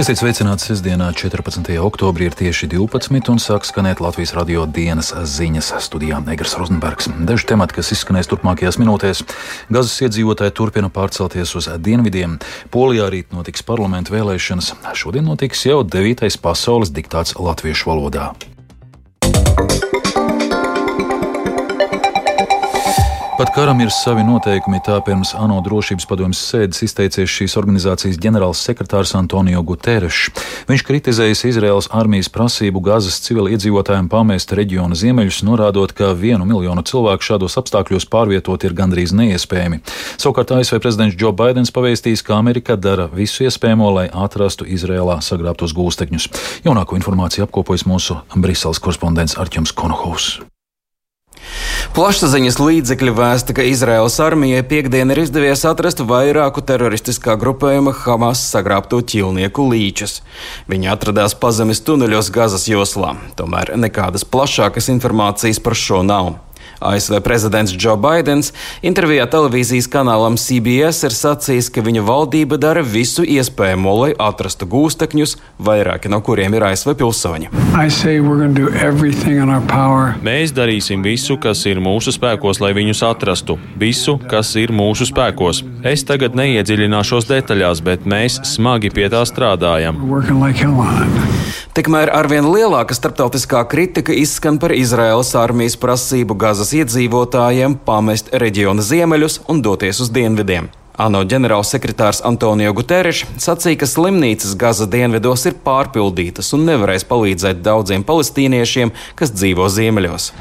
Esiet sveicināti sestdienā, 14. oktobrī ir tieši 12 un sāk skanēt Latvijas radio dienas ziņas studijā Negras Rozenbergs. Daži temati, kas izskanēs turpmākajās minūtēs. Gazas iedzīvotāji turpina pārcelties uz dienvidiem. Polijā rīt notiks parlamentu vēlēšanas. Šodien notiks jau 9. pasaules diktāts latviešu valodā. Pat karam ir savi noteikumi, tā pirms ANO drošības padomjas sēdes izteicies šīs organizācijas ģenerāls sekretārs Antonio Guterres. Viņš kritizējis Izraels armijas prasību Gazas civiliedzīvotājiem pamest reģiona ziemeļus, norādot, ka vienu miljonu cilvēku šādos apstākļos pārvietot ir gandrīz neiespējami. Savukārt ASV prezidents Joe Bidenis pavēstījis, ka Amerika dara visu iespējamo, lai atrastu Izrēlā sagrābtos gūstekņus. Jaunāko informāciju apkopojas mūsu Briseles korespondents Arķems Konohovs. Plašsaziņas līdzekļi vēsta, ka Izraels armijai piekdien ir izdevies atrast vairāku teroristiskā grupējuma Hamas sagrābto ķilnieku līčus. Viņi atradās pazemes tuneļos Gazas joslā, tomēr nekādas plašākas informācijas par šo nav. ASV prezidents Joe Bidenis intervijā televīzijas kanālam CBS ir sacījis, ka viņa valdība dara visu iespējamo, lai atrastu gūstekņus, vairāki no kuriem ir ASV pilsoņi. Mēs darīsim visu, kas ir mūsu spēkos, lai viņus atrastu. Visu, kas ir mūsu spēkos. Es tagad neiedziļināšos detaļās, bet mēs smagi pie tā strādājam. Tikmēr arvien lielāka starptautiskā kritika izskan par Izraēlas armijas prasību Gazas iedzīvotājiem pamest reģiona ziemeļus un doties uz dienvidiem. ANO ģenerālsekretārs Antonio Guterres sacīja, ka slimnīcas Gaza dienvidos ir pārpildītas un nevarēs palīdzēt daudziem palestīniešiem, kas dzīvo ziemeļos.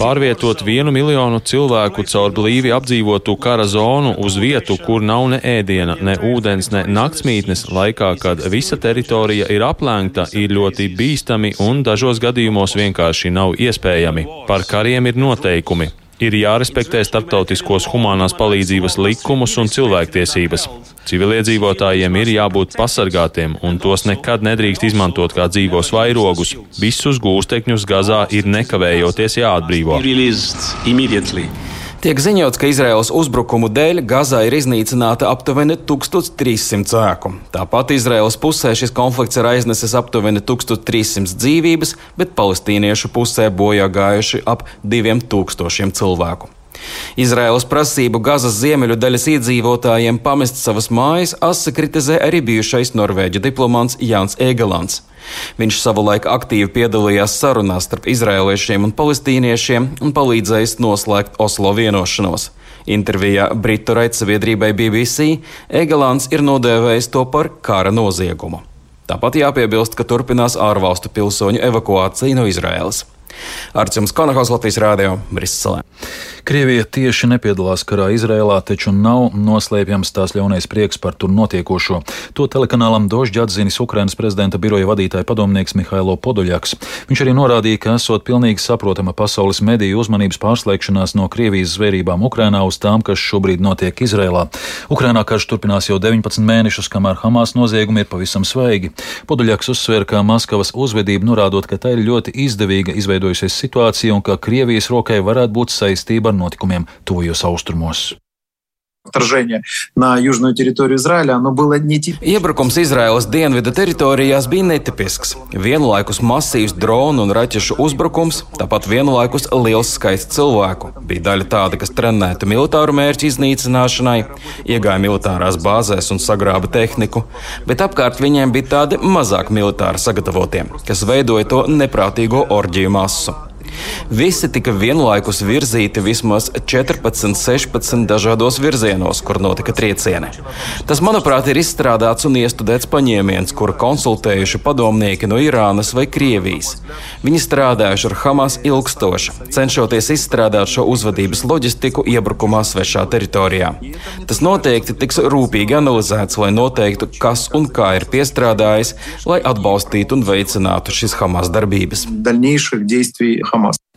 Pārvietot vienu miljonu cilvēku caur blīvi apdzīvotu kara zonu uz vietu, kur nav ne ēdiena, ne ūdens, ne naktsmītnes, laikā, kad visa teritorija ir aplēgta, ir ļoti bīstami un dažos gadījumos vienkārši nav iespējami. Par kariem ir noteikumi ir jārespektē starptautiskos humanās palīdzības likumus un cilvēktiesības. Civiliedzīvotājiem ir jābūt pasargātiem, un tos nekad nedrīkst izmantot kā dzīvos vairogus. Visus gūstekņus Gazā ir nekavējoties jāatbrīvo. Tiek ziņots, ka Izraels uzbrukumu dēļ Gazā ir iznīcināta aptuveni 1300 ēku. Tāpat Izraels pusē šis konflikts ir aiznesis aptuveni 1300 dzīvības, bet palestīniešu pusē bojā gājuši ap 2000 cilvēku. Izraēlas prasību Gazas ziemeļu daļas iedzīvotājiem pamest savas mājas asa kritizē arī bijušais norvēģu diplomāts Jānis Egelants. Viņš savulaik aktīvi piedalījās sarunās starp izrēliešiem un palestīniešiem un palīdzējis noslēgt Oslo vienošanos. Intervijā Britu raidsabiedrībai BBC Egelants ir nodēvējis to par kara noziegumu. Tāpat jāpiebilst, ka turpinās ārvalstu pilsoņu evakuācija no Izraēlas. Arcums Konahaus Latvijas Rādio Briselē. Krievija tieši nepiedalās karā Izrēlā, taču nav noslēpjams tās ļaunais prieks par tur notiekošo. To telekanālam Dožģi atzinis Ukrainas prezidenta biroja vadītāja padomnieks Mihailo Podoļaks. Viņš arī norādīja, ka esot pilnīgi saprotama pasaules mediju uzmanības pārslēgšanās no Krievijas zvērībām Ukrainā uz tām, kas šobrīd notiek Izrēlā. Ukrainā karš turpinās jau 19 mēnešus, kamēr Hamas noziegumi ir pavisam svaigi. Podoļaks uzsver, ka Maskavas uzvedība norādot, ka tā ir ļoti izdevīga izveidojusies situācija un ka Krievijas rokai varētu būt saistība ar notikumiem tuvajos austrumos Вторжение на южную территорию Израиля, оно было нетипично. Iebrukums Izraēlas dienvidu teritorijās bija netipisks. Vienlaikus masīvs dronu un raķešu uzbrukums, tāpat vienlaikus liels skaits cilvēku. Bija daļa tāda, kas trenēta militāru mērķu iznīcināšanai, iegāja militārās bāzēs un sagrāba tehniku, bet apkārt viņiem bija tādi mazāk militāri sagatavotie, kas veidoja to neprātīgo orģiju masu. Visi tika vienlaikus virzīti vismaz 14, 16 dažādos virzienos, kur notika triecieni. Tas, manuprāt, ir izstrādāts un iestudēts paņēmiens, kuru konsultējuši padomnieki no Irānas vai Krievijas. Viņi strādājuši ar Hamas ilgstoši, cenšoties izstrādāt šo uzvedības loģistiku iebrukumā svešā teritorijā. Tas noteikti tiks rūpīgi analizēts, lai noteiktu, kas un kā ir piestrādājis, lai atbalstītu un veicinātu šīs Hamas darbības.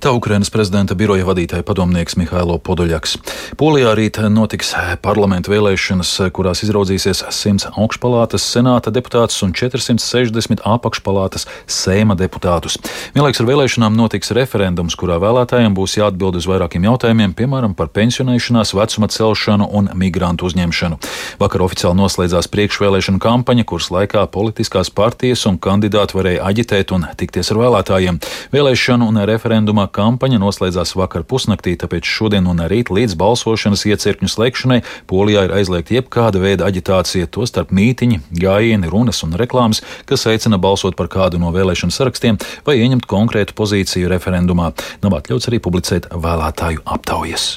Tā Ukrainas prezidenta biroja vadītāja padomnieks Mihailo Podoļaks. Polijā rīt notiks parlamentu vēlēšanas, kurās izraudzīsies 100 augšpalātas senāta deputātus un 460 apakšpalātas sēma deputātus. Vienlaiks ar vēlēšanām notiks referendums, kurā vēlētājiem būs jāatbild uz vairākiem jautājumiem, piemēram, par pensionēšanās vecuma celšanu un migrantu uzņemšanu. Vakar oficiāli noslēdzās priekšvēlēšana kampaņa, kuras laikā politiskās partijas un kandidāti varēja aģitēt un tikties ar vēlētājiem. Vēlēšanu un referendumā kampaņa noslēdzās vakar pusnaktī, tāpēc šodien un rīt līdz balsošanas iecirkņu slēgšanai Polijā ir aizliegta jebkāda veida aģitācija, tostarp mītiņi, gājieni, runas un reklāmas, kas aicina balsot par kādu no vēlēšanu sarakstiem vai ieņemt konkrētu pozīciju referendumā. Nav atļauts arī publicēt vēlētāju aptaujas.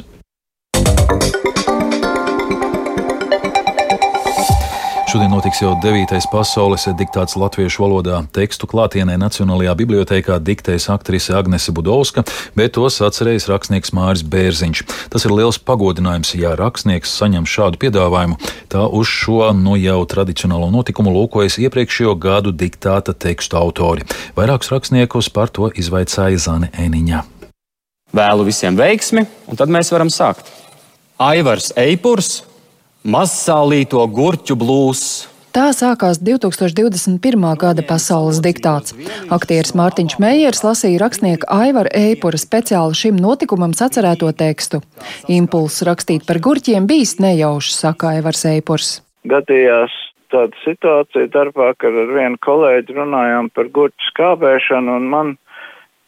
Šodien notiks jau devītais pasaules diktāts latviešu valodā. Tekstu klātienē Nacionālajā bibliotekā diktēs aktrise Agnese Budovska, bet tos atcerējis rakstnieks Māris Bērziņš. Tas ir liels pagodinājums, ja rakstnieks saņem šādu piedāvājumu. Tā uz šo nu jau tradicionālo notikumu lūkojas iepriekšējo gadu diktāta tekstu autori. Vairākus rakstniekus par to izvaicāja Zane Eniņa. Vēlu visiem veiksmi, un tad mēs varam sākt. Aivars Eipurs mazsālīto gurķu blūzs. Tā sākās 2021. gada pasaules diktāts. Aktieris Mārtiņš Meijers lasīja rakstnieka Aivara Eipura speciāli šim notikumam sacerēto tekstu. Impulss rakstīt par gurķiem bijis nejaušs, saka Aivars Eipurs. Gadījās tāda situācija darbā, kad ar vienu kolēģi runājām par gurķu skābēšanu, un man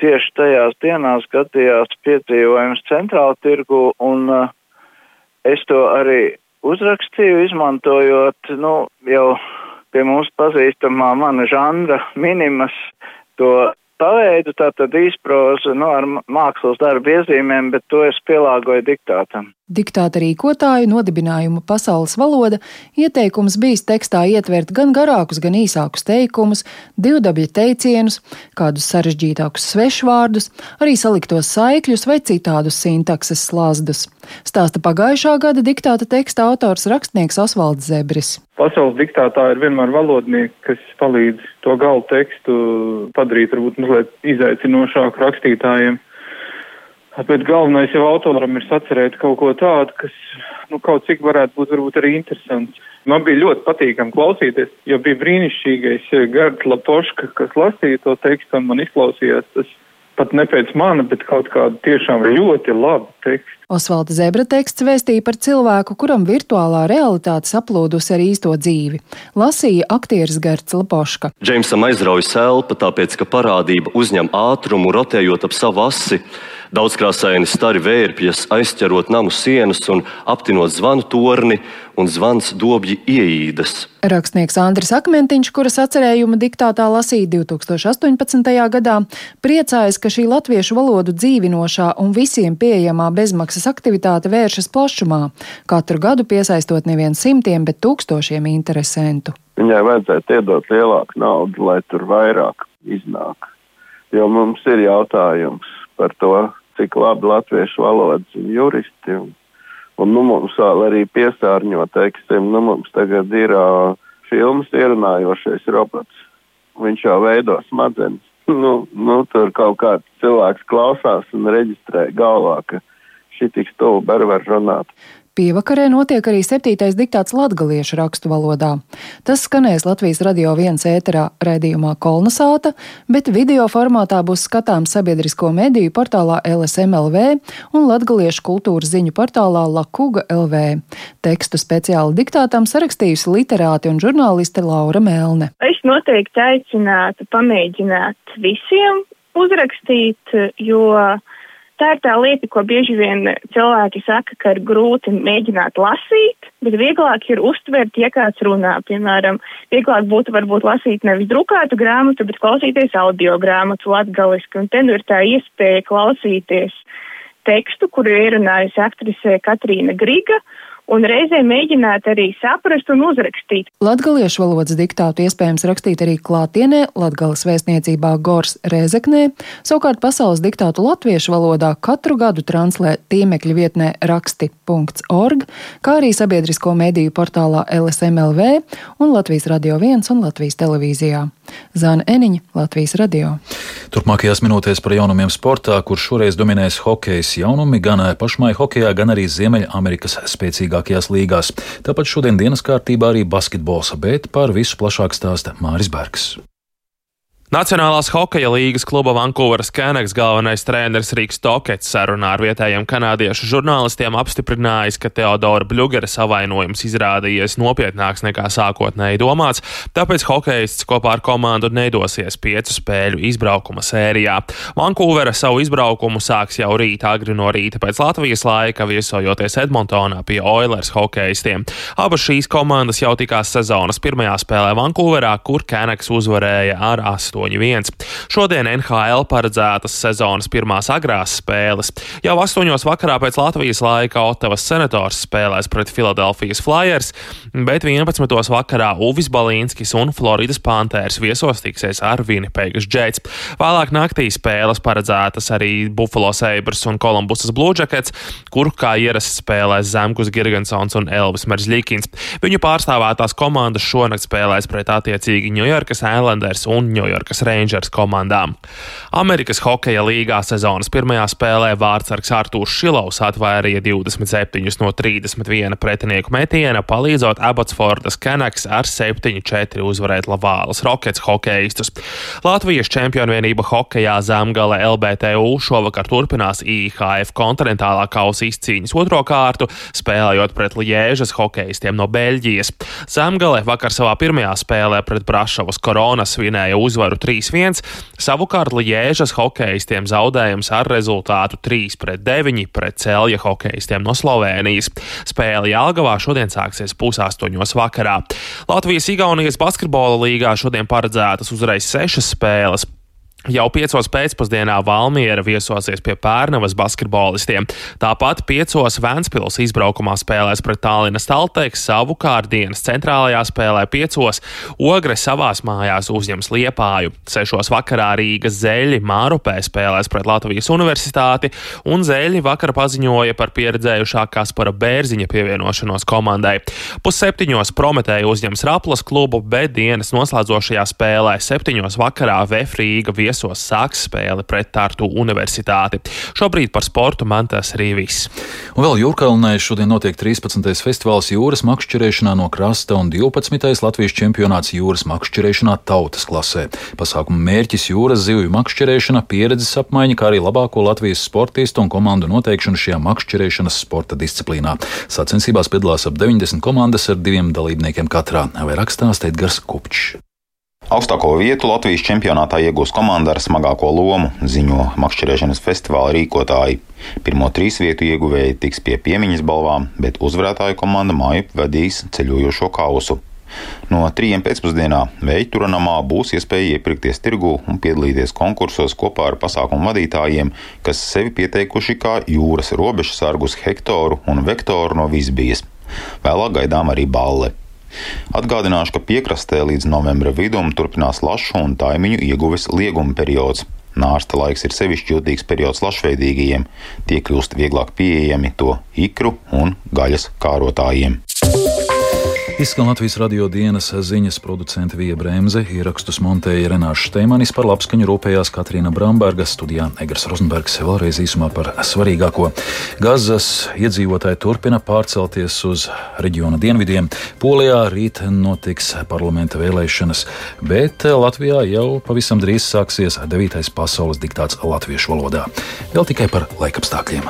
tieši tajās dienās gadījās piedzīvojums centrāla tirgu, un uh, es to arī uzrakstīju, izmantojot, nu, jau pie mums pazīstamā mana žanra minimas to paveidu, tātad īsprozu, nu, ar mākslas darbu iezīmēm, bet to es pielāgoju diktātam. Diktāta rīkotāju nodibinājumu pasaules valoda ieteikums bijis tekstā ietvert gan garākus, gan īsākus teikumus, divdabļa teicienus, kādus sarežģītākus svešvārdus, arī saliktos saikļus vai citādus sintakses slazdus. Stāsta pagājušā gada diktāta teksta autors rakstnieks Osvalds Zebris. Pasaules diktātā ir vienmēr valodnieki, kas palīdz to galu tekstu padarīt varbūt mazliet izaicinošāku rakstītājiem. Bet galvenais jau autoram ir sacerēt kaut ko tādu, kas nu, kaut cik varētu būt varbūt arī interesants. Man bija ļoti patīkami klausīties, jo bija brīnišķīgais Gerds Lapoška, kas lasīja to tekstu, un man izklausījās tas pat ne pēc mana, bet kaut kādu tiešām ļoti labu tekstu. Osvalda Zebra teksts vēstīja par cilvēku, kuram virtuālā realitāte saplūdusi ar īsto dzīvi. Lasīja aktieris Gerts Lapoška. Džeimsam aizrauja selpa, tāpēc, ka parādība uzņem ātrumu, rotējot ap savu asi. Daudzkrāsaini stari vērpjas, aizķerot namu sienas un aptinot zvanu torni, un zvans dobji ieīdas. Rakstnieks Andris Akmentiņš, kuras atcerējuma diktātā lasīja 2018. gadā, priecājas, ka šī latviešu valodu dzīvinošā un visiem pieejamā bezmaksas aktivitāte vēršas plašumā, katru gadu piesaistot nevien simtiem, bet tūkstošiem interesentu. Viņai vajadzētu iedot lielāku naudu, lai tur vairāk iznāk. Jo mums ir jautājums par to, cik labi latviešu valodas juristi. Un, un nu, mums vēl arī piesārņo, teiksim, nu, mums tagad ir uh, filmas ierunājošais robots. Viņš jau veido smadzenes. Nu, nu, tur kaut kāds cilvēks klausās un reģistrē galvā, ka šī tik stulbi var runāt. Pievakarē notiek arī septītais diktāts latgaliešu rakstu valodā. Tas skanēs Latvijas radio viens ēterā raidījumā Kolnasāta, bet video formātā būs skatāms sabiedrisko mediju portālā LSMLV un latgaliešu kultūras ziņu portālā Lakuga LV. Tekstu speciāli diktātam sarakstījusi literāti un žurnāliste Laura Melne. Es noteikti aicinātu pamēģināt visiem uzrakstīt, jo Tā ir tā lieta, ko bieži vien cilvēki saka, ka ir grūti mēģināt lasīt, bet vieglāk ir uztvert, ja kāds runā. Piemēram, vieglāk būtu varbūt lasīt nevis drukātu grāmatu, bet klausīties audio grāmatu latgaliski. Un te nu ir tā iespēja klausīties tekstu, kuru ierunājusi aktrise Katrīna Griga, un reizē mēģināt arī saprast un uzrakstīt. Latgaliešu valodas diktātu iespējams rakstīt arī klātienē Latgales vēstniecībā Gors Rēzeknē, savukārt pasaules diktātu latviešu valodā katru gadu translē tīmekļa vietnē raksti.org, kā arī sabiedrisko mediju portālā LSMLV un Latvijas Radio 1 un Latvijas televīzijā. Zāna Eniņa, Latvijas radio. Turpmākajās minūtēs par jaunumiem sportā, kur šoreiz dominēs hokejs jaunumi gan pašmai hokejā, gan arī Ziemeļamerikas spēcīgākajās līgās. Tāpat šodien dienas kārtībā arī basketbols, bet par visu plašāk stāsta Māris Bergs. Nacionālās hokeja līgas kluba Vankūveras Keneks galvenais treneris Rīgas Tokets sarunā ar vietējiem kanādiešu žurnālistiem apstiprinājis, ka Teodora Bļugera savainojums izrādījies nopietnāks nekā sākotnēji domāts, tāpēc hokejists kopā ar komandu nedosies piecu spēļu izbraukuma sērijā. Vankūvera savu izbraukumu sāks jau rīt agri no rīta pēc Latvijas laika, viesojoties Edmontonā pie Oilers hokejistiem. Abas šīs komandas jau tikās sezonas pirmajā spēlē Vankūverā, kur Keneks uzvarēja ar 8. 8-1. Šodien NHL paredzētas sezonas pirmās agrās spēles. Jau 8. vakarā pēc Latvijas laika Otavas senators spēlēs pret Filadelfijas Flyers, bet 11. vakarā Uvis Balīnskis un Floridas Panthers viesos tiksies ar Winnipēgas Jets. Vēlāk naktī spēles paredzētas arī Buffalo Sabres un Kolumbusas Blue Jackets, kur kā ierasts spēlēs Zemgus Girgensons un Elvis Merzļikins. Viņu pārstāvētās komandas šonakt spēlēs pret attiecīgi New Yorkas Islanders un York Ņujorkas Rangers komandām. Amerikas hokeja līgā sezonas pirmajā spēlē vārdsargs Artūrs Šilovs atvairīja 27 no 31 pretinieku metiena, palīdzot Abotsfordas Kenaks ar 7-4 uzvarēt Lavālas Rockets hokeistus. Latvijas čempionvienība hokejā Zemgale LBTU šovakar turpinās IHF kontinentālā kausa izcīņas otro kārtu, spēlējot pret Liežas hokeistiem no Beļģijas. Zemgale vakar savā pirmajā spēlē pret Brašovas koronas svinēja uzvaru uzvaru 3-1. Savukārt Liežas hokeistiem zaudējums ar rezultātu 3-9 pret Celja hokeistiem no Slovenijas. Spēle Jālgavā šodien sāksies pusaustoņos vakarā. Latvijas-Igaunijas basketbola līgā šodien paredzētas uzreiz sešas spēles. Jau piecos pēcpusdienā Valmiera viesosies pie Pērnavas basketbolistiem. Tāpat piecos Vēnspils izbraukumā spēlēs pret Tallinas Talteks, savukārt dienas centrālajā spēlē piecos Ogre savās mājās uzņems Liepāju. Sešos vakarā Rīgas zeļi Mārupē spēlēs pret Latvijas universitāti, un zeļi vakar paziņoja par pieredzējušā Kaspara Bērziņa pievienošanos komandai. Pusseptiņos Prometēja uzņems Raplas klubu, bet dienas noslēdzošajā spēlē septiņos vakarā Vefrīga viesos viesos sāks spēli pret Tartu Universitāti. Šobrīd par sportu man tas arī viss. Un vēl Jūrkalnē šodien notiek 13. festivāls jūras makšķerēšanā no krasta un 12. Latvijas čempionāts jūras makšķerēšanā tautas klasē. Pasākuma mērķis jūras zivju makšķerēšana, pieredzes apmaiņa, kā arī labāko Latvijas sportistu un komandu noteikšana šajā makšķerēšanas sporta disciplīnā. Sacensībās piedalās ap 90 komandas ar diviem dalībniekiem katrā, vai rakstās Teidgars Kupčs. Augstāko vietu Latvijas čempionātā iegūs komanda ar smagāko lomu, ziņo makšķerēšanas festivāla rīkotāji. Pirmo trīs vietu ieguvēji tiks pie piemiņas balvām, bet uzvarētāju komanda māju vedīs ceļojošo kausu. No trījiem pēcpusdienā Veituranamā būs iespēja iepirkties tirgu un piedalīties konkursos kopā ar pasākumu vadītājiem, kas sevi pieteikuši kā jūras robežsargus Hektoru un Vektoru no Vizbijas. Vēlāk gaidām arī balle. Atgādināšu, ka piekrastē līdz novembra vidum turpinās lašu un taimiņu ieguves lieguma periods. Nārsta laiks ir sevišķi jūtīgs periods lašveidīgajiem, tie kļūst vieglāk pieejami to ikru un gaļas kārotājiem. Izskan Latvijas radio dienas ziņas producente Vija Bremse, ierakstus montēja Renāša Steimanis par labskaņu rūpējās Katrīna Bramberga, studijā Egars Rozenbergs vēlreiz īsumā par svarīgāko. Gazas iedzīvotāji turpina pārcelties uz reģiona dienvidiem. Polijā rīt notiks parlamenta vēlēšanas, bet Latvijā jau pavisam drīz sāksies 9. pasaules diktāts latviešu valodā. Vēl tikai par laikapstākļiem.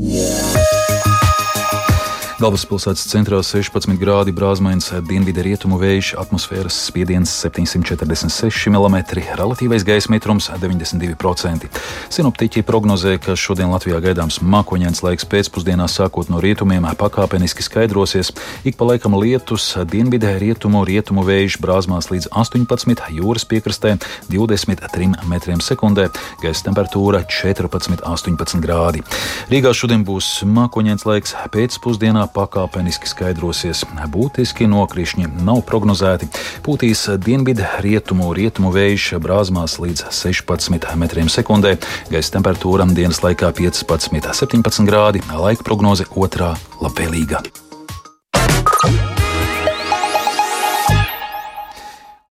Yeah. Galvaspilsētas centrā 16 grādi brāzmains dienvidu rietumu vējš, atmosfēras spiediens 746 mm, relatīvais gaisa mitrums 92%. Sinoptiķi prognozē, ka šodien Latvijā gaidāms mākoņains laiks pēcpusdienā sākot no rietumiem pakāpeniski skaidrosies. Ik pa laikam lietus, dienvidē rietumu, rietumu vējš brāzmās līdz 18, jūras piekrastē 23 metriem sekundē, gaisa temperatūra 14-18 grādi. Rīgā šodien būs mākoņains laiks pēcpusdienā pakāpeniski skaidrosies. Būtiski nokrišņi nav prognozēti. Pūtīs dienvidu rietumu, rietumu vējš brāzmās līdz 16 metriem sekundē, gaisa temperatūra dienas laikā 15-17 grādi, laika prognoze otrā labvēlīga.